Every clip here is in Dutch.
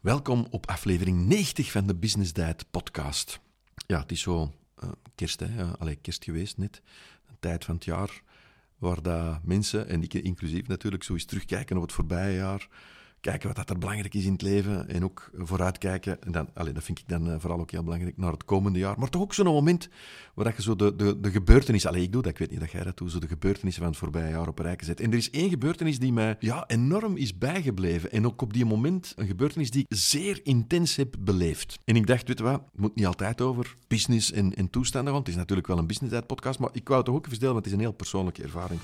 Welkom op aflevering 90 van de Business Diet podcast. Ja, het is zo uh, kerst, hè? Allee, kerst geweest net. Een tijd van het jaar waar dat mensen, en ik inclusief natuurlijk, zo eens terugkijken op het voorbije jaar kijken wat dat er belangrijk is in het leven en ook vooruitkijken. En dan, allez, dat vind ik dan uh, vooral ook heel belangrijk naar het komende jaar. Maar toch ook zo'n moment waar je zo de, de, de gebeurtenissen... Allee, ik doe dat, ik weet niet dat jij dat doet, zo de gebeurtenissen van het voorbije jaar op een rijke zet. En er is één gebeurtenis die mij ja, enorm is bijgebleven. En ook op die moment een gebeurtenis die ik zeer intens heb beleefd. En ik dacht, weet je wat, het moet niet altijd over business en, en toestanden, want het is natuurlijk wel een business podcast, maar ik wou het toch ook even want het is een heel persoonlijke ervaring.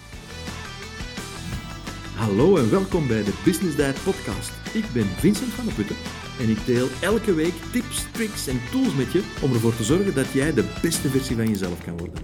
Hallo en welkom bij de Business Diet Podcast. Ik ben Vincent van der Putten en ik deel elke week tips, tricks en tools met je om ervoor te zorgen dat jij de beste versie van jezelf kan worden.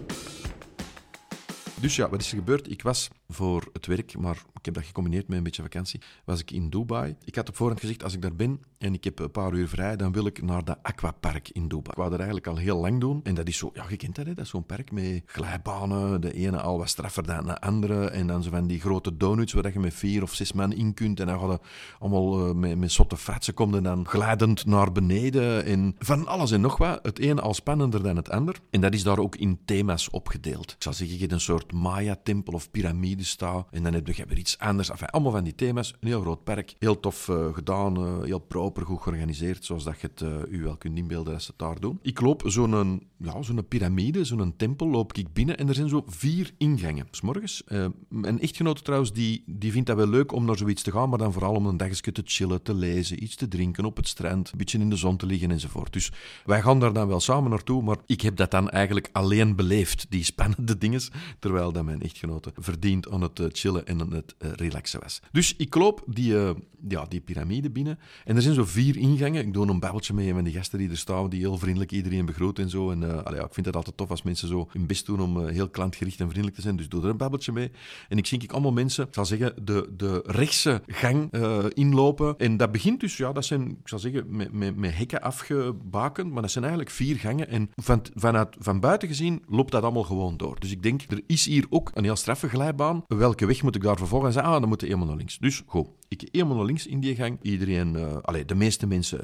Dus ja, wat is er gebeurd? Ik was voor het werk, maar ik heb dat gecombineerd met een beetje vakantie, was ik in Dubai. Ik had op voorhand gezegd, als ik daar ben en ik heb een paar uur vrij, dan wil ik naar dat aquapark in Dubai. Ik wou dat eigenlijk al heel lang doen. En dat is zo, ja, je kent dat, hè? dat is zo'n park met glijbanen, de ene al wat straffer dan de andere. En dan zo van die grote donuts waar je met vier of zes man in kunt. En dan gaan allemaal uh, met, met zotte fratsen komen dan glijdend naar beneden. En van alles en nog wat. Het ene al spannender dan het ander. En dat is daar ook in thema's opgedeeld. Ik zal zeggen, je hebt een soort Maya-tempel of piramide staan. En dan heb je weer iets anders. Allemaal van die thema's. Een heel groot park. Heel tof uh, gedaan. Uh, heel proper, goed georganiseerd. Zoals dat je het uh, u wel kunt inbeelden als ze het daar doen. Ik loop zo'n ja, zo'n piramide, zo'n tempel, loop ik binnen. En er zijn zo vier ingangen. S morgens. mijn echtgenote trouwens, die, die vindt dat wel leuk om naar zoiets te gaan. Maar dan vooral om een dagje te chillen, te lezen, iets te drinken op het strand. Een beetje in de zon te liggen enzovoort. Dus wij gaan daar dan wel samen naartoe. Maar ik heb dat dan eigenlijk alleen beleefd. Die spannende dingen. Terwijl dat mijn echtgenote verdient aan het chillen en aan het relaxen was. Dus ik loop die, uh, ja, die piramide binnen en er zijn zo vier ingangen. Ik doe een babbeltje mee met die gasten die er staan, die heel vriendelijk iedereen begroeten en zo. En ja, ik vind het altijd tof als mensen zo hun best doen om heel klantgericht en vriendelijk te zijn. Dus doe er een babbeltje mee. En ik zie ik allemaal mensen, ik zal zeggen, de, de rechtse gang inlopen. En dat begint dus, ja, dat zijn, ik zal zeggen, met, met, met hekken afgebakend, maar dat zijn eigenlijk vier gangen. En van, vanuit, van buiten gezien loopt dat allemaal gewoon door. Dus ik denk, er is hier ook een heel straffe glijbaan. Welke weg moet ik daar vervolgens aan? Ah, dan moet je helemaal naar links. Dus, goed. Ik helemaal naar links in die gang. Iedereen, uh, de meeste mensen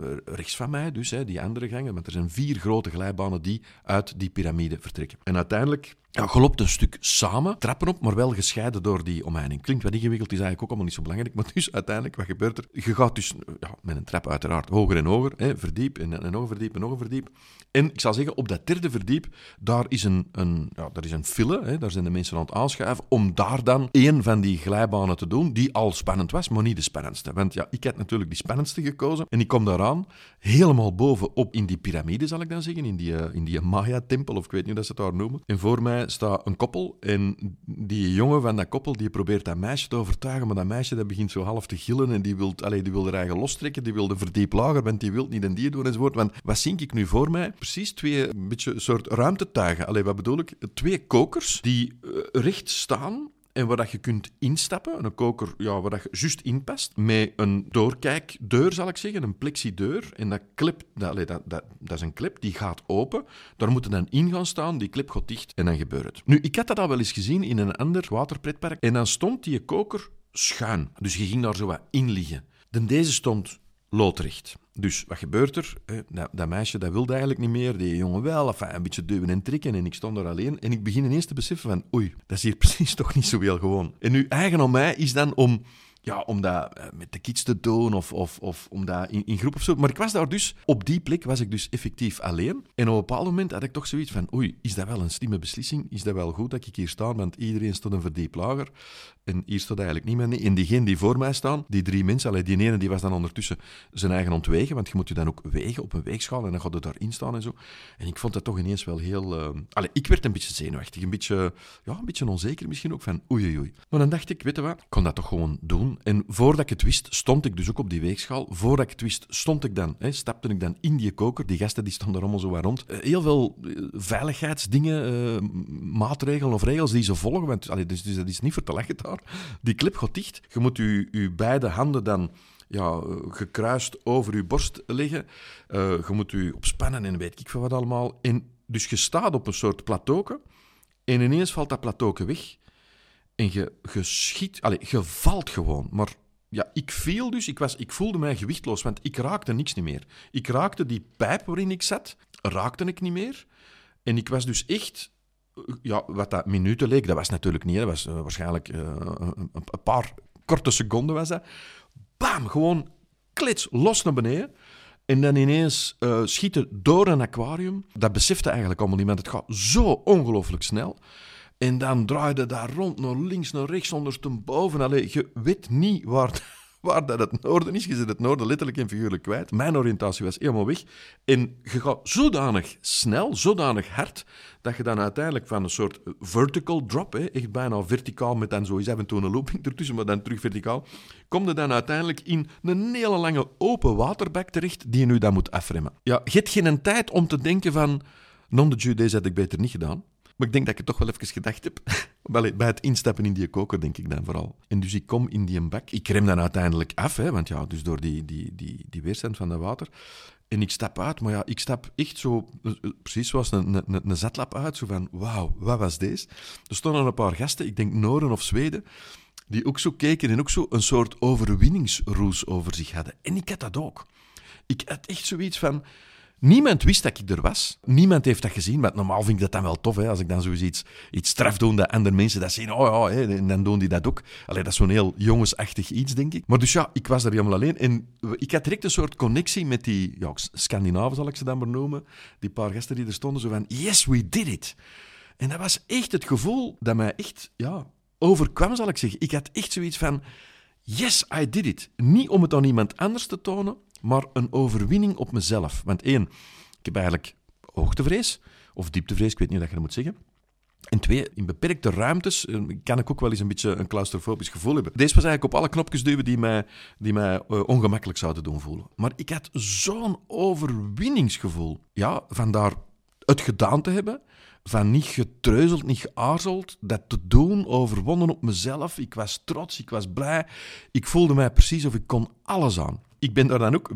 uh, rechts van mij, dus die andere gangen. Want er zijn vier grote glijbanen die uit die piramide vertrekken. En uiteindelijk ja, je loopt een stuk samen, trappen op, maar wel gescheiden door die omheining. Klinkt wat ingewikkeld, is eigenlijk ook allemaal niet zo belangrijk. Maar dus uiteindelijk, wat gebeurt er? Je gaat dus ja, met een trap uiteraard hoger en hoger, hè, verdiep en, en nog verdiep en nog verdiep. En ik zal zeggen, op dat derde verdiep, daar is een, een, ja, daar is een file, hè, daar zijn de mensen aan het aanschuiven, om daar dan één van die glijbanen te doen, die al spannend was, maar niet de spannendste. Want ja, ik heb natuurlijk die spannendste gekozen. En ik kom daaraan, helemaal bovenop in die piramide, zal ik dan zeggen, in die, uh, in die Maya-tempel, of ik weet niet hoe dat ze het daar noemen. En voor mij staat een koppel en die jongen van dat koppel die probeert dat meisje te overtuigen, maar dat meisje dat begint zo half te gillen en die wil, allee, die wil er eigen lostrekken, die wil de verdiep lager, want die wil niet een dier doen enzovoort. Want wat zie ik nu voor mij? Precies twee een beetje soort ruimtetuigen. Allee, wat bedoel ik? Twee kokers die uh, recht staan en waar dat je kunt instappen, een koker ja, waar dat je juist inpast, met een doorkijkdeur, zal ik zeggen, een plexideur. En dat, clip, dat, dat, dat, dat is een clip, die gaat open. Daar moeten dan in gaan staan, die clip gaat dicht en dan gebeurt het. Nu, ik had dat al wel eens gezien in een ander waterpretpark. En dan stond die koker schuin. Dus je ging daar zo wat in liggen. Dan deze stond loodrecht. Dus wat gebeurt er? Dat, dat, meisje dat wilde eigenlijk niet meer, die jongen wel, een beetje duwen en trekken. En ik stond er alleen en ik begin ineens te beseffen van oei, dat is hier precies toch niet zo heel gewoon. En nu eigen aan mij is dan om ja, om dat eh, met de kids te doen of, of, of om dat in, in groep of zo. Maar ik was daar dus, op die plek was ik dus effectief alleen. En op een bepaald moment had ik toch zoiets van, oei, is dat wel een slimme beslissing? Is dat wel goed dat ik hier sta? Want iedereen stond een verdiep lager. En hier stond eigenlijk niemand. En diegene die voor mij staan, die drie mensen, allee, die ene die was dan ondertussen zijn eigen ontwegen, want je moet je dan ook wegen op een weegschaal en dan gaat het daarin staan en zo. En ik vond dat toch ineens wel heel... Uh... Ik werd een beetje zenuwachtig, een beetje, ja, een beetje onzeker misschien ook, van oei, oei, oei. Maar dan dacht ik, weet je wat, ik kon dat toch gewoon doen. En voordat ik het wist, stond ik dus ook op die weegschaal. Voordat ik het wist, stond ik dan, hè, stapte ik dan in die koker. Die gasten die stonden er allemaal zo waar rond. Eh, heel veel eh, veiligheidsdingen, uh, maatregelen of regels die ze volgen. Want dus, dus dat is niet voor te lachen daar. Die clip gaat dicht. Je moet je, beide handen dan ja, gekruist over je borst leggen. Je moet je opspannen en weet ik veel wat allemaal. En dus je staat op een soort plateau. En ineens valt dat plateau weg. En je, je schiet, allez, je valt gewoon. Maar ja, ik viel dus, ik, was, ik voelde mij gewichtloos, want ik raakte niks niet meer. Ik raakte die pijp waarin ik zat, raakte ik niet meer. En ik was dus echt, ja, wat dat minuten leek, dat was natuurlijk niet, dat was uh, waarschijnlijk uh, een, paar korte seconden was dat. Bam, gewoon klits, los naar beneden. En dan ineens schieten door een aquarium. Dat besefte eigenlijk allemaal niemand. Het gaat zo ongelooflijk snel. En dan draaide daar rond, naar links, naar rechts, ondersteboven. Allee, je weet niet waar, waar dat het noorden is. Je zit het noorden letterlijk en figuurlijk kwijt. Mijn oriëntatie was helemaal weg. En je gaat zodanig snel, zodanig hard, dat je dan uiteindelijk van een soort vertical drop, hè, echt bijna verticaal met dan zo eens even toe een looping ertussen, maar dan terug verticaal, kom je dan uiteindelijk in een hele lange open waterbak terecht die je nu dan moet afremmen. Ja, je hebt geen tijd om te denken van, non de Jeu, deze had ik beter niet gedaan. Maar ik denk dat ik toch wel even gedacht heb. Bij het instappen in die koker, denk ik dan vooral. En dus ik kom in die bak. Ik rem dan uiteindelijk af, hè, want ja, dus door die, die, die, die weerstand van dat water. En ik stap uit, maar ja, ik stap echt zo, eh, precies zoals een, een, een zetlap uit. Zo van, wauw, wat was deze? Er stonden een paar gasten, ik denk Noren of Zweden, die ook zo keken en ook zo een soort overwinningsroes over zich hadden. En ik had dat ook. Ik had echt zoiets van, Niemand wist dat ik er was. Niemand heeft dat gezien. Maar normaal vind ik dat dan wel tof. Hè, als ik dan zoiets iets, iets straf doe, dat andere mensen dat zien. Oh ja, hè, en dan doen die dat ook. Allee, dat is zo'n heel jongensachtig iets, denk ik. Maar dus ja, ik was er helemaal alleen. En ik had direct een soort connectie met die ja, Scandinaven, zal ik ze dan maar noemen. Die paar gasten die er stonden. Zo van, yes, we did it. En dat was echt het gevoel dat mij echt ja, overkwam, zal ik zeggen. Ik had echt zoiets van, yes, I did it. Niet om het aan iemand anders te tonen, maar een overwinning op mezelf. Want één, ik heb eigenlijk hoogtevrees, of dieptevrees, ik weet niet hoe je dat moet zeggen. En twee, in beperkte ruimtes eh, kan ik ook wel eens een beetje een claustrofobisch gevoel hebben. Deze was eigenlijk op alle knopjes duwen die mij, die mij uh, ongemakkelijk zouden doen voelen. Maar ik had zo'n overwinningsgevoel. Ja, vandaar het gedaan te hebben, van niet getreuzeld, niet geaarzeld, dat te doen, overwonnen op mezelf. Ik was trots, ik was blij. Ik voelde mij precies of ik kon alles aan ik ben daar dan ook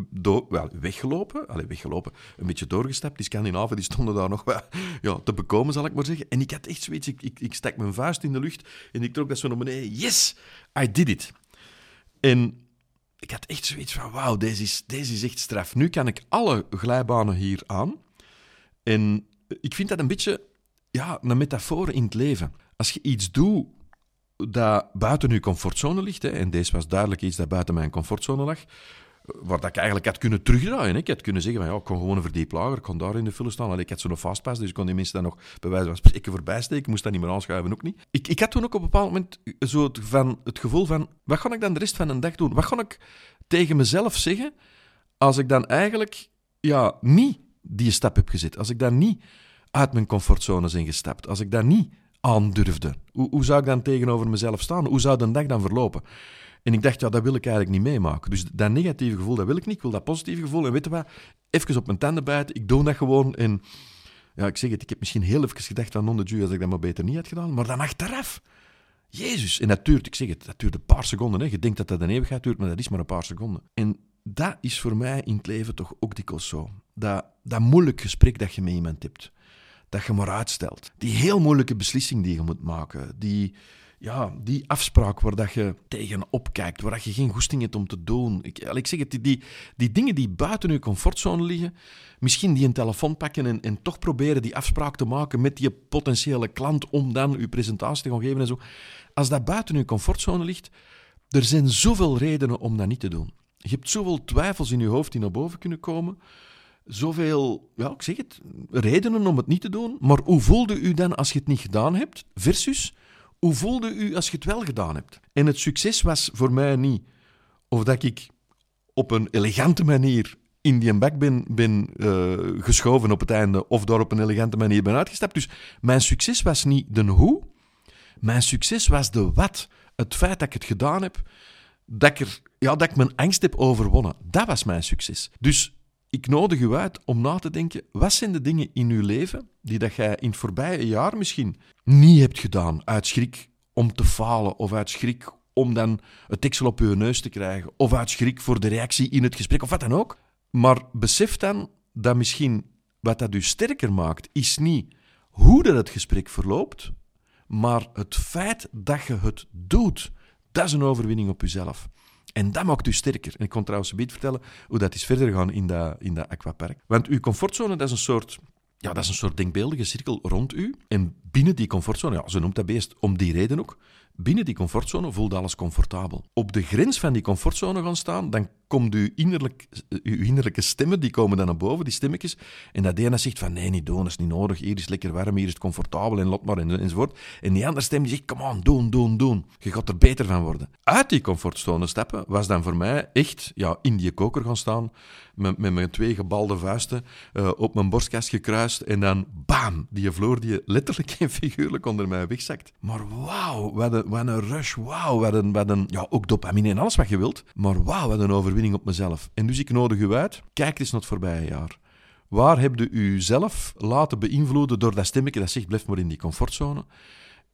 wel, weggelopen. Allee, weggelopen. Een beetje doorgestapt. Die Scandinaven die stonden daar nog wel ja, te bekomen, zal ik maar zeggen. En ik had echt zoiets. Ik, ik, ik stak mijn vuist in de lucht en ik trok dat zo naar beneden. Yes, I did it. En ik had echt zoiets van, wauw, deze is, deze is echt straf. Nu kan ik alle glijbanen hier aan. En ik vind dat een beetje ja, een metafoor in het leven. Als je iets doet dat buiten je comfortzone ligt, hè, en deze was duidelijk iets dat buiten mijn comfortzone lag, waar dat ik eigenlijk had kunnen terugdraaien. Ik had kunnen zeggen van ja, ik kon gewoon een verdiep lager, ik kon daar in de file staan. Allee, ik had zo'n fastpass, dus ik kon die mensen dan nog bij wijze van spreken voorbij steken. Ik moest dat niet meer aanschuiven, ook niet. Ik, ik had toen ook op een bepaald moment zo het, van, het gevoel van, wat ga ik dan de rest van de dag doen? Wat ga ik tegen mezelf zeggen als ik dan eigenlijk ja, niet die stap heb gezet? Als ik dan niet uit mijn comfortzone ben gestapt? Als ik dat niet aandurfde? Hoe, hoe zou ik dan tegenover mezelf staan? Hoe zou de dag dan verlopen? En ik dacht, ja, dat wil ik eigenlijk niet meemaken. Dus dat negatieve gevoel, dat wil ik niet. Ik wil dat positieve gevoel. En weet je wat? Even op mijn tanden bijten. Ik doe dat gewoon. En ja, ik zeg het, ik heb misschien heel even gedacht van non de als ik dat maar beter niet had gedaan. Maar dan achteraf. Jezus. En dat duurt, ik zeg het, dat duurt een paar seconden. Hè. Je denkt dat dat een eeuwigheid duurt, maar dat is maar een paar seconden. En dat is voor mij in het leven toch ook dikwijls zo. Dat, dat moeilijk gesprek dat je met iemand hebt. Dat je maar uitstelt. Die heel moeilijke beslissing die je moet maken. Die ja, die afspraak waar dat je tegenop kijkt, waar dat je geen goesting hebt om te doen. Ik, ik zeg het, die, die dingen die buiten je comfortzone liggen, misschien die een telefoon pakken en, en toch proberen die afspraak te maken met je potentiële klant om dan je presentatie te gaan geven en zo. Als dat buiten je comfortzone ligt, er zijn zoveel redenen om dat niet te doen. Je hebt zoveel twijfels in je hoofd die naar boven kunnen komen. Zoveel, ja, ik zeg het, redenen om het niet te doen. Maar hoe voelde u dan als je het niet gedaan hebt? Versus, hoe voelde u als je het wel gedaan hebt? En het succes was voor mij niet of dat ik op een elegante manier in die bak ben, ben uh, geschoven op het einde of daar op een elegante manier ben uitgestapt. Dus mijn succes was niet de hoe, mijn succes was de wat. Het feit dat ik het gedaan heb, dat ik, er, ja, dat ik mijn angst heb overwonnen. Dat was mijn succes. Dus ik nodig u uit om na te denken, wat zijn de dingen in uw leven die dat jij in het voorbije jaar misschien niet hebt gedaan uit schrik om te falen of uit schrik om dan het deksel op uw neus te krijgen of uit schrik voor de reactie in het gesprek of wat dan ook. Maar besef dan dat misschien wat dat u sterker maakt, is niet hoe dat het gesprek verloopt, maar het feit dat je het doet. Dat is een overwinning op jezelf. En dat maakt u sterker. En ik kon trouwens een beetje vertellen hoe dat is verder gaan in dat, in dat aquapark. Want uw comfortzone, dat is een soort ja, dat is een soort denkbeeldige cirkel rond u. En binnen die comfortzone, ja, ze noemt dat beest om die reden ook, binnen die comfortzone voelt alles comfortabel. Op de grens van die comfortzone gaan staan, dan komt uw, innerlijk, uw innerlijke stemmen, die komen dan naar boven, die stemmetjes. En dat ene zegt van, nee, niet doen, dat is niet nodig. Hier is lekker warm, hier is het comfortabel en lot maar enzovoort. En die andere stem die zegt, kom aan, doen, doen, doen. Je gaat er beter van worden. Uit die comfortzone stappen was dan voor mij echt ja, in die koker gaan staan, met, met mijn twee gebalde vuisten uh, op mijn borstkast gekruist en dan bam, die vloer die letterlijk figuurlijk onder mij wegzakt. Maar wauw, wat een, rush, wauw, wat een, wat een, ja, ook dopamine en alles wat je wilt, maar wauw, wat een overwinning op mezelf. En dus ik nodig u uit, kijk eens naar het voorbije jaar. Waar heb je u zelf laten beïnvloeden door dat stemmetje dat zegt, blijf maar in die comfortzone?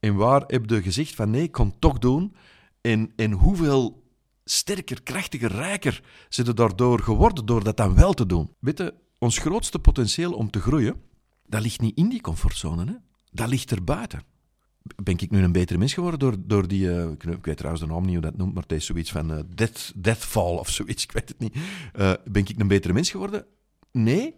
En waar heb je gezegd van nee, ik kan het toch doen? En, en hoeveel sterker, krachtiger, rijker zijn daardoor geworden door dat dan wel te doen. Weet je, ons grootste potentieel om te groeien, dat ligt niet in die comfortzone, hè? Dat ligt er buiten. Ben ik nu een betere mens geworden door, door die... Uh, ik weet trouwens de naam niet hoe dat noemt, maar het is zoiets van uh, death, deathfall of zoiets, ik weet het niet. Uh, ben ik een betere mens geworden? Nee,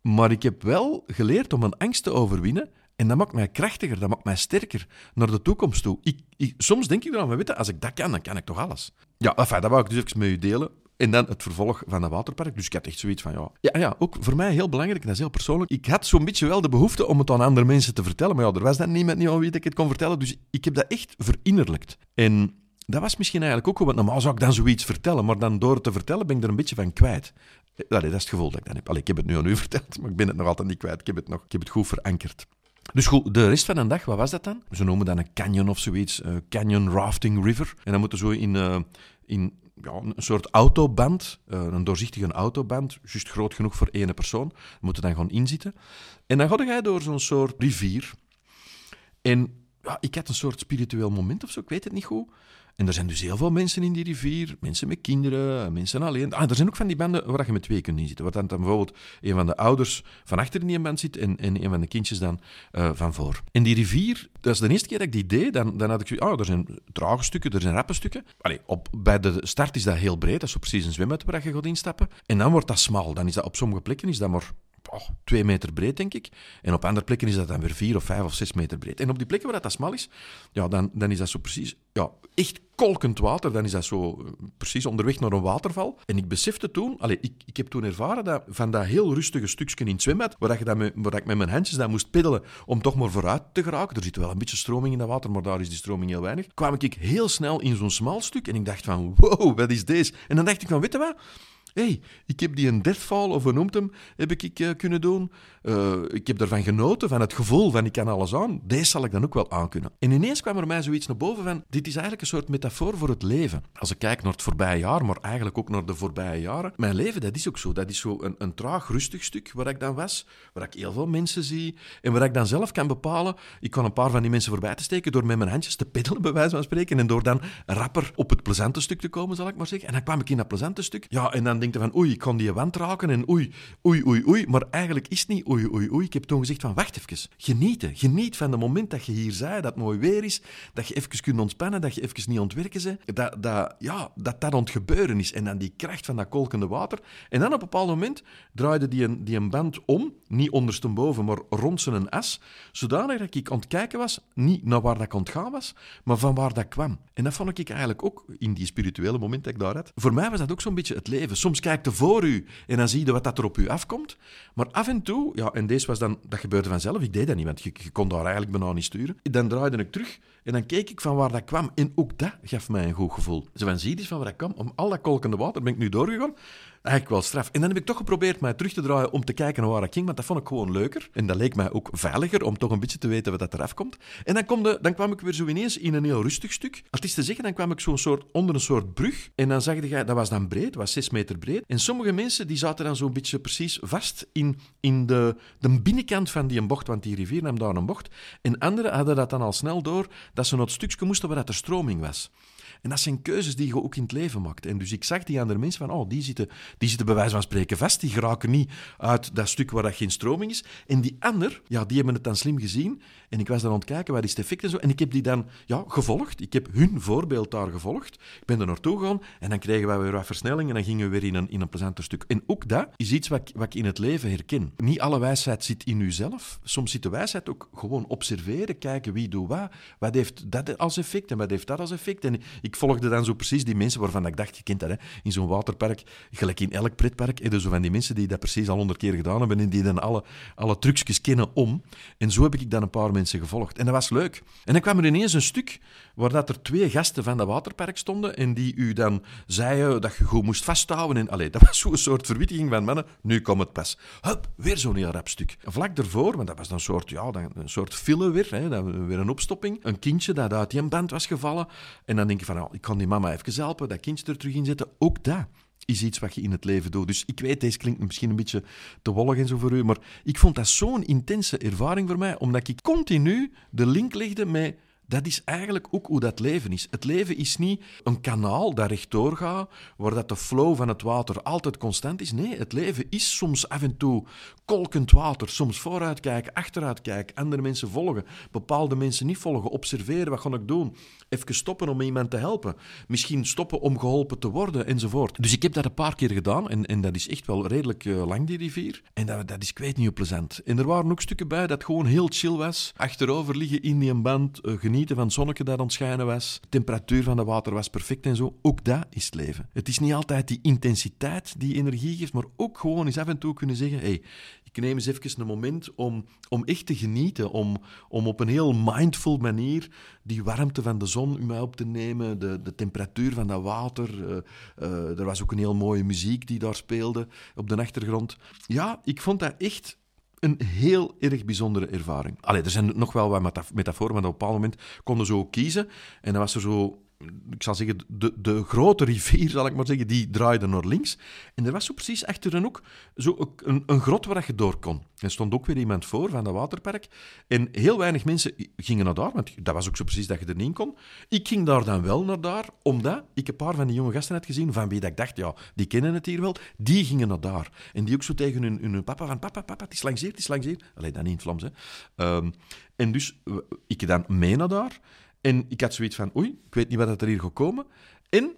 maar ik heb wel geleerd om mijn angst te overwinnen en dat maakt mij krachtiger, dat maakt mij sterker naar de toekomst toe. Ik, soms denk ik dan, weet als ik dat kan, dan kan ik toch alles. Ja, enfin, dat wou ik dus even met u delen. En dan het vervolg van dat waterpark. Dus ik had echt zoiets van, ja... Ja, ook voor mij heel belangrijk, dat is heel persoonlijk. Ik had zo'n beetje wel de behoefte om het aan andere mensen te vertellen. Maar ja, er was dan niemand niet aan wie ik het kon vertellen. Dus ik heb dat echt verinnerlijkt. En dat was misschien eigenlijk ook goed, want normaal zou ik dan zoiets vertellen. Maar dan door het te vertellen ben ik er een beetje van kwijt. Allee, dat is het gevoel dat ik dan heb. Allee, ik heb het nu aan u verteld, maar ik ben het nog altijd niet kwijt. Ik heb het, nog, ik heb het goed verankerd. Dus goed, de rest van de dag, wat was dat dan? Ze noemen dat een canyon of zoiets, uh, Canyon Rafting River. En dan moeten zo in, uh, in ja, een soort autoband, uh, een doorzichtige autoband, juist groot genoeg voor één persoon, moeten dan gewoon inzitten. En dan ga je door zo'n soort rivier. En ja, ik had een soort spiritueel moment of zo, ik weet het niet goed. En er zijn dus heel veel mensen in die rivier. Mensen met kinderen, mensen alleen. Ah, er zijn ook van die banden waar je met twee kunt inzitten. Waar dan, bijvoorbeeld een van de ouders van achter in die band zit en, en een van de kindjes dan uh, van voor. En die rivier, dat is de eerste keer dat ik die deed. Dan, dan had ik zoiets, oh, er zijn trage stukken, er zijn rappe stukken. Allee, op, bij de start is dat heel breed. Dat is precies een zwembad waar je gaat instappen. En dan wordt dat smal. Dan is dat op sommige plekken is dat maar oh, twee meter breed, denk ik. En op andere plekken is dat dan weer vier of vijf of zes meter breed. En op die plekken waar dat smal is, ja, dan, dan is dat zo precies ja, echt kolkend water. Dan is dat zo eh, precies onderweg naar een waterval. En ik besefte toen, allez, ik, ik heb toen ervaren dat van dat heel rustige stukje in het zwembad, waar, ik, dat met, waar ik met mijn handjes dan moest peddelen om toch maar vooruit te geraken. Er zit wel een beetje stroming in dat water, maar daar is die stroming heel weinig. Kwam ik heel snel in zo'n smal stuk en ik dacht van, wow, wat is deze? En dan dacht ik van, weet je wat? Hey, ik heb die een deathfall, of hoe noemt hem, heb ik uh, kunnen doen. Uh, ik heb ervan genoten, van het gevoel van ik kan alles aan. Deze zal ik dan ook wel aankunnen. En ineens kwam er mij zoiets naar boven van, dit is eigenlijk een soort metafoor voor het leven. Als ik kijk naar het voorbije jaar, maar eigenlijk ook naar de voorbije jaren. Mijn leven, dat is ook zo. Dat is zo een, een traag, rustig stuk waar ik dan was, waar ik heel veel mensen zie en waar ik dan zelf kan bepalen. Ik kan een paar van die mensen voorbij te steken door met mijn handjes te peddelen, bij wijze van spreken, en door dan rapper op het plezante stuk te komen, zal ik maar zeggen. En dan kwam ik in dat plezante stuk. Ja, en dan van oei, ik kan die wand raken en oei, oei, oei, oei. Maar eigenlijk is het niet oei, oei, oei. Ik heb toen gezegd van wacht even, genieten. Geniet van het moment dat je hier zei, dat het mooi weer is, dat je even kunt ontspannen, dat je even niet ontwerken bent. Dat dat, ja, dat dat ontgebeuren is. En dan die kracht van dat kolkende water. En dan op een bepaald moment draaide die een, die een band om, niet ondersteboven, maar rond zijn as, zodanig dat ik kijken was, niet naar waar dat ontgaan was, maar van waar dat kwam. En dat vond ik eigenlijk ook in die spirituele moment dat ik daar had. Voor mij was dat ook zo'n beetje het leven. Soms kijkt de voor u en dan zie je wat dat er op u afkomt. Maar af en toe, ja, en deze was dan, dat gebeurde vanzelf, ik deed dat niet, want je, kon daar eigenlijk bijna niet sturen. Dan draaide ik terug en dan keek ik van waar dat kwam. En ook dat gaf mij een goed gevoel. Zo van, zie je van waar dat kwam? Om al dat kolkende water ben ik nu doorgegaan eigenlijk wel straf. En dan heb ik toch geprobeerd mij terug te draaien om te kijken naar waar ik ging, want dat vond ik gewoon leuker. En dat leek mij ook veiliger, om toch een beetje te weten wat dat eraf komt. En dan, kom dan kwam ik weer zo ineens in een heel rustig stuk. Het te zeggen, dan kwam ik zo'n soort, onder een soort brug. En dan zag je, dat was dan breed, was zes meter breed. En sommige mensen die zaten dan zo'n beetje precies vast in, in de, de binnenkant van die bocht, want die rivier nam daar een bocht. En anderen hadden dat dan al snel door, dat ze naar het stukje moesten waar dat de stroming was. En dat zijn keuzes die je ook in het leven maakt. En dus ik zag die andere mensen van, oh, die zitten, die zitten bij wijze van spreken vast. Die geraken niet uit dat stuk waar dat geen stroming is. En die ander, ja, die hebben het dan slim gezien. En ik was dan aan het kijken, wat is het effect en zo. En ik heb die dan ja, gevolgd. Ik heb hun voorbeeld daar gevolgd. Ik ben er naartoe gegaan en dan kregen wij weer wat versnelling en dan gingen we weer in een, in een plezanter stuk. En ook dat is iets wat, wat ik in het leven herken. Niet alle wijsheid zit in uzelf. Soms zit de wijsheid ook gewoon observeren, kijken wie doet wat. Wat heeft dat als effect en wat heeft dat als effect? En volgde dan zo precies die mensen waarvan ik dacht, je kent dat, hè? in zo'n waterpark, gelijk in elk pretpark, en dus van die mensen die dat precies al honderd keer gedaan hebben en die dan alle, alle trucjes kennen om. En zo heb ik dan een paar mensen gevolgd. En dat was leuk. En dan kwam er ineens een stuk waar dat er twee gasten van dat waterpark stonden en die u dan zeiden dat je goed moest vasthouden. En allee, dat was zo'n soort verwittiging van mannen. Nu komt het pas. Hup, weer zo'n heel rap stuk. Vlak daarvoor, want dat was een soort, ja, een soort filler weer, hè, weer een opstopping. Een kindje dat uit die band was gevallen. En dan denk je van, ik kan die mama even helpen, dat kindje er terug in zetten. Ook dat is iets wat je in het leven doet. Dus ik weet, deze klinkt misschien een beetje te wollig en zo voor u, maar ik vond dat zo'n intense ervaring voor mij, omdat ik continu de link legde met dat is eigenlijk ook hoe dat leven is. Het leven is niet een kanaal dat rechtdoor gaat, waar dat de flow van het water altijd constant is. Nee, het leven is soms af en toe kolkend water. Soms vooruit kijken, achteruit kijken, andere mensen volgen, bepaalde mensen niet volgen, observeren, wat ga ik doen? Even stoppen om iemand te helpen. Misschien stoppen om geholpen te worden, enzovoort. Dus ik heb dat een paar keer gedaan en, dat is echt wel redelijk uh, lang, die rivier. En dat, dat is, ik weet niet, plezant. En er waren ook stukken bij dat gewoon heel chill was. Achterover liggen in die band, uh, genieten van het zonnetje dat ontschijnen was. De temperatuur van het water was perfect en zo. Ook dat is het leven. Het is niet altijd die intensiteit die energie geeft, maar ook gewoon eens af en toe kunnen zeggen: hey, ik neem eens even een moment om, om echt te genieten, om, om op een heel mindful manier die warmte van de zon mij op te nemen, de, de temperatuur van dat water. Uh, uh, er was ook een heel mooie muziek die daar speelde op de achtergrond. Ja, ik vond dat echt een heel erg bijzondere ervaring. Allee, er zijn nog wel wat metaforen, maar op een bepaald moment konden ze ook kiezen. En dan was er zo ik zal zeggen, de, de grote rivier, zal ik maar zeggen, die draaide naar links. En er was zo precies achter een hoek zo een, een grot waar je door kon. Er stond ook weer iemand voor van dat waterpark. En heel weinig mensen gingen naar daar, want dat was ook zo precies dat je er niet in kon. Ik ging daar dan wel naar daar, omdat ik een paar van die jonge gasten had gezien, van wie dat ik dacht, ja, die kennen het hier wel. Die gingen naar daar. En die ook zo tegen hun, hun papa van, papa, papa, het is langs hier, het is langs hier. Dan niet in Vlaams, hè. Um, en dus, ik dan mee naar daar. En ik had zoiets van, oei, ik weet niet wat er hier gaat komen. En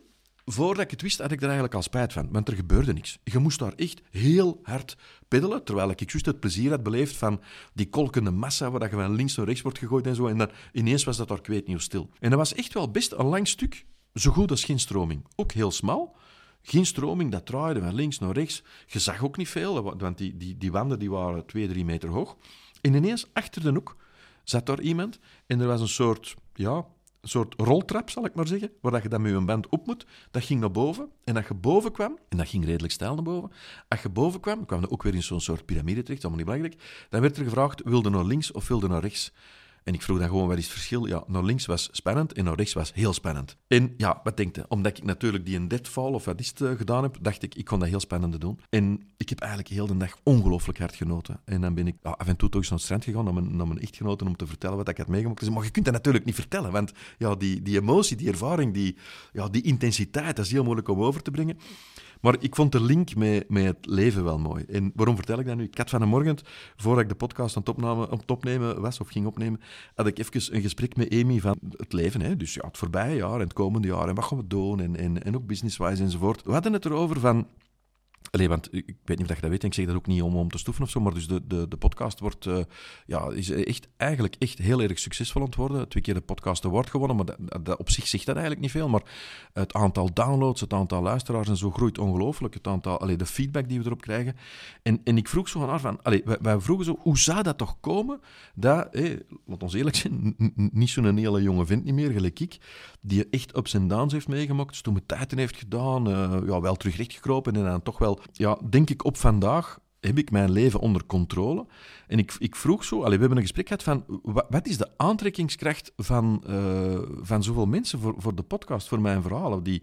voordat ik het wist, had ik er eigenlijk al spijt van. Want er gebeurde niks. Je moest daar echt heel hard peddelen. Terwijl ik juist het plezier had beleefd van die kolkende massa, waar je van links naar rechts wordt gegooid en zo. En dan ineens was dat daar, ik weet niet hoe stil. En dat was echt wel best een lang stuk. Zo goed als geen stroming. Ook heel smal. Geen stroming, dat draaide van links naar rechts. Je zag ook niet veel, want die, die, die wanden die waren twee, drie meter hoog. En ineens, achter de hoek, zat daar iemand en er was een soort, ja, een soort roltrap, zal ik maar zeggen, waar dat je dan met je band op moet. Dat ging naar boven. En als je boven kwam, en dat ging redelijk stijl naar boven, als je boven kwam, kwam ook weer in zo'n soort piramide terecht, allemaal niet belangrijk, dan werd er gevraagd, wilde naar links of wilde naar rechts? En ik vroeg dan gewoon, wat is het verschil? Ja, naar links was spannend en naar rechts was heel spannend. En ja, wat denk je? Omdat ik natuurlijk die een deadfall of wat is het, uh, gedaan heb, dacht ik, ik kon dat heel spannend doen. En ik heb eigenlijk heel de dag ongelooflijk hard genoten. En dan ben ik af en toe toch eens naar het strand gegaan naar mijn, mijn echtgenoten om te vertellen wat ik had meegemaakt. Maar je kunt dat natuurlijk niet vertellen, want ja, die, die emotie, die ervaring, die, ja, die intensiteit, dat is heel moeilijk om over te brengen. Maar ik vond de link met, met het leven wel mooi. En waarom vertel ik dat nu? Ik had vanmorgen, voordat ik de podcast aan het, opname, opnemen was, of ging opnemen, had ik even een gesprek met Amy van het leven. Hè? Dus ja, het voorbije jaar en het komende jaar en wat gaan we doen en, en, en ook business-wise enzovoort. We hadden het erover van Allee, want ik weet niet of je dat weet, ik zeg dat ook niet om, om te stoeven of zo, maar dus de, de, de podcast wordt, uh, ja, is echt, eigenlijk echt heel erg succesvol aan het worden. Twee keer de podcast award gewonnen, maar dat, op zich zegt dat eigenlijk niet veel. Maar het aantal downloads, het aantal luisteraars en zo groeit ongelooflijk. Het aantal, allee, de feedback die we erop krijgen. En, en ik vroeg zo aan haar van, allee, wij, wij, vroegen zo, hoe zou dat toch komen dat, hé, laat ons eerlijk zijn, niet zo'n hele jonge vent niet meer, gelijk ik, die echt ups en downs heeft meegemaakt, stomme tijden heeft gedaan, uh, ja, wel terug gekropen en dan toch wel, ja, denk ik op vandaag heb ik mijn leven onder controle. En ik, ik vroeg zo, allee, we hebben een gesprek gehad van, wat, is de aantrekkingskracht van, uh, van zoveel mensen voor, voor de podcast, voor mijn verhalen, die,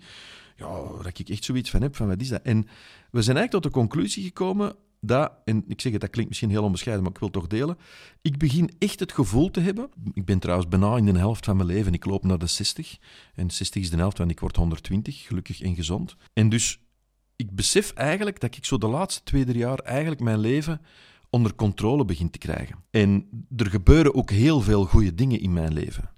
ja, dat ik echt zoiets van heb, van wat is dat? En we zijn eigenlijk tot de conclusie gekomen, dat, en ik zeg het, dat klinkt misschien heel onbescheiden, maar ik wil het toch delen. Ik begin echt het gevoel te hebben. Ik ben trouwens bijna in de helft van mijn leven. Ik loop naar de 60. En 60 is de helft, want ik word 120, gelukkig en gezond. En dus ik besef eigenlijk dat ik zo de laatste twee, drie jaar eigenlijk mijn leven onder controle begin te krijgen. En er gebeuren ook heel veel goede dingen in mijn leven.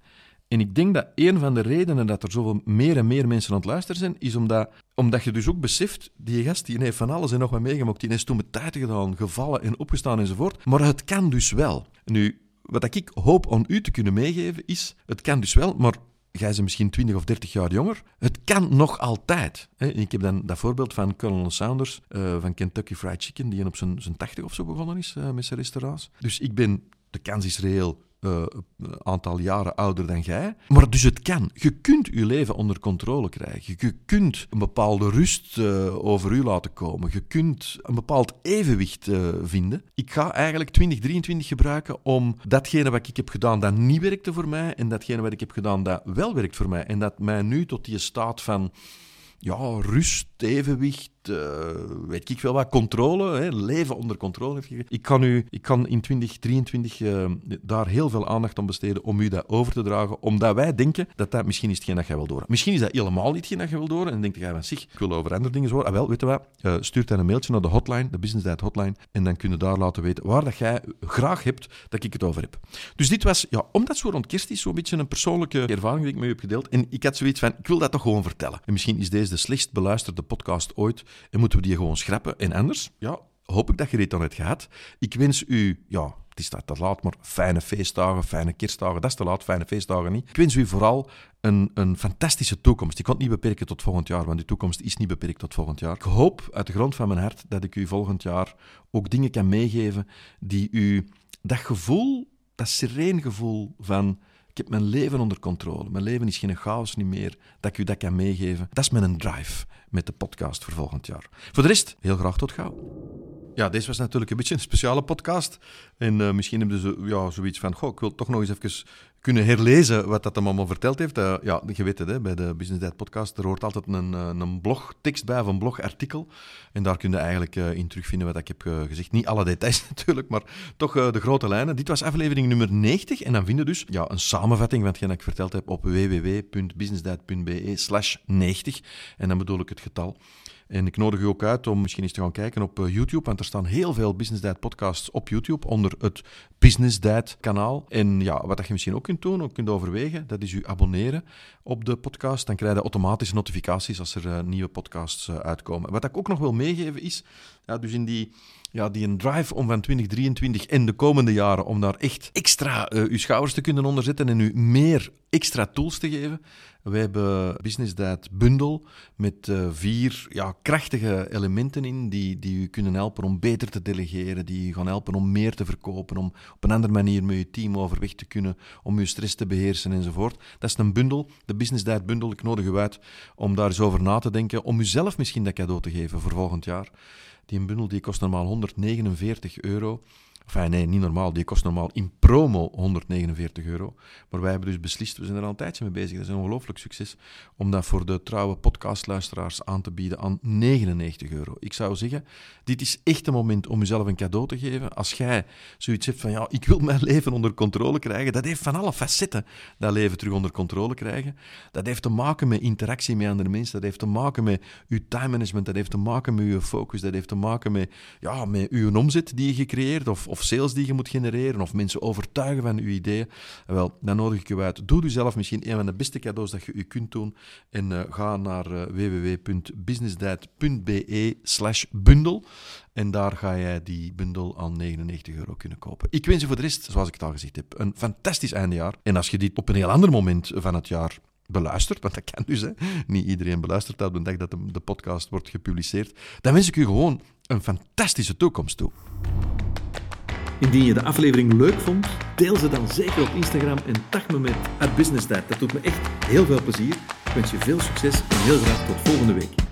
En ik denk dat een van de redenen dat er zoveel meer en meer mensen aan het luisteren zijn, is omdat, omdat je dus ook beseft, die gast die heeft van alles en nog wat meegemaakt, die heeft toen met tijd gedaan, gevallen en opgestaan enzovoort. Maar het kan dus wel. Nu, wat ik hoop aan u te kunnen meegeven is, het kan dus wel, maar jij bent misschien 20 of 30 jaar jonger. Het kan nog altijd. Ik heb dan dat voorbeeld van Colonel Saunders uh, van Kentucky Fried Chicken, die op zijn, zijn 80 of zo begonnen is uh, met zijn restaurants. Dus ik ben, de kans is reëel, uh, aantal jaren ouder dan jij. Maar dus het kan. Je kunt je leven onder controle krijgen. Je kunt een bepaalde rust uh, over u laten komen. Je kunt een bepaald evenwicht uh, vinden. Ik ga eigenlijk 2023 gebruiken om datgene wat ik heb gedaan dat niet werkte voor mij en datgene wat ik heb gedaan dat wel werkt voor mij en dat mij nu tot die staat van ja, rust, evenwicht, uh, weet ik veel wat, controle, hè, leven onder controle. Ik kan, u, ik kan in 2023 uh, eh, daar heel veel aandacht aan besteden om u dat over te dragen, omdat wij denken dat dat misschien is hetgeen dat jij wil door. Misschien is dat helemaal niet hetgeen dat je wil door en dan denk je van zich, ik wil over andere dingen horen. Ah, wel, weet je wat, uh, stuur dan een mailtje naar de hotline, de Business Diet hotline, en dan kun je daar laten weten waar dat jij graag hebt dat ik het over heb. Dus dit was, ja, omdat zo rond kerst is, zo'n beetje een persoonlijke ervaring die ik met u heb gedeeld. En ik had zoiets van, ik wil dat toch gewoon vertellen. En misschien is deze de slechtst beluisterde podcast ooit en moeten we die gewoon schrappen. En anders, ja, hoop ik dat je dit dan hebt gehad. Ik wens u, ja, het is te laat, maar fijne feestdagen, fijne kerstdagen. Dat is te laat, fijne feestdagen niet. Ik wens u vooral een, een fantastische toekomst. Ik kan het niet beperken tot volgend jaar, want die toekomst is niet beperkt tot volgend jaar. Ik hoop uit de grond van mijn hart dat ik u volgend jaar ook dingen kan meegeven die u dat gevoel, dat sereen gevoel van ik heb mijn leven onder controle. Mijn leven is geen chaos niet meer. Dat ik u dat kan meegeven. Dat is mijn drive met de podcast voor volgend jaar. Voor de rest, heel graag tot gauw. Ja, deze was natuurlijk een beetje een speciale podcast. En uh, misschien hebben ze ja, zoiets van, goh, ik wil toch nog eens even kunnen herlezen wat dat hem allemaal verteld heeft. Uh, ja, je weet het, hè, bij de Business Dad podcast, er hoort altijd een, eh, een blogtekst bij of een blogartikel. En daar kun je eigenlijk in terugvinden wat ik heb gezegd. Niet alle details natuurlijk, maar toch de grote lijnen. Dit was aflevering nummer 90. En dan vinden we dus ja, een samenvatting van hetgeen ik verteld heb op www.businessdad.be slash 90. En dan bedoel ik het getal. En ik nodig u ook uit om misschien eens te gaan kijken op eh, YouTube, want er staan heel veel Business Dad podcasts op YouTube onder het Business Dad kanaal. En ja, wat je misschien ook kunt doen, ook kunt overwegen, dat is u abonneren op de podcast. Dan krijg je automatische notificaties als er uh, nieuwe podcasts uh, uitkomen. Wat ik ook nog wil meegeven is, ja, dus in die ja, die een drive om van 2023 en de komende jaren om daar echt extra uh, uw schouders te kunnen onderzetten en u meer extra tools te geven. Wij hebben Business Dad Bundle met uh, vier ja, krachtige elementen in die, die u kunnen helpen om beter te delegeren, die u gaan helpen om meer te verkopen, om op een andere manier met uw team overweg te kunnen, om uw stress te beheersen enzovoort. Dat is een bundel, de Business Dad Bundle. Ik nodig u uit om daar eens over na te denken, om uzelf misschien dat cadeau te geven voor volgend jaar. Die bundel die kost normaal 149 euro. Enfin, nee, niet normaal. Die kost normaal in promo 149 euro. Maar wij hebben dus beslist, we zijn er al een tijdje mee bezig, dat is een ongelooflijk succes, om dat voor de trouwe podcastluisteraars aan te bieden aan 99 euro. Ik zou zeggen, dit is echt een moment om jezelf een cadeau te geven. Als jij zoiets hebt van, ja, ik wil mijn leven onder controle krijgen, dat heeft van alle facetten dat leven terug onder controle krijgen. Dat heeft te maken met interactie met andere mensen, dat heeft te maken met je time management, dat heeft te maken met je focus, dat heeft te maken met, ja, met je omzet die je gecreëerd of of sales die je moet genereren, of mensen overtuigen van je ideeën, wel, dan nodig ik je uit. Doe jezelf misschien een van de beste cadeaus dat je u kunt doen. En uh, ga naar uh, www.businessdiet.be slash bundel. En daar ga jij die bundel aan 99 euro kunnen kopen. Ik wens je voor de rest, zoals ik het al gezegd heb, een fantastisch eindejaar. En als je dit op een heel ander moment van het jaar beluistert, want dat kan dus, hè. niet iedereen beluistert op de dag dat de podcast wordt gepubliceerd, dan wens ik u gewoon een fantastische toekomst toe. Indien je de aflevering leuk vond, deel ze dan zeker op Instagram en tag me met business Dat doet me echt heel veel plezier. Ik wens je veel succes en heel graag tot volgende week.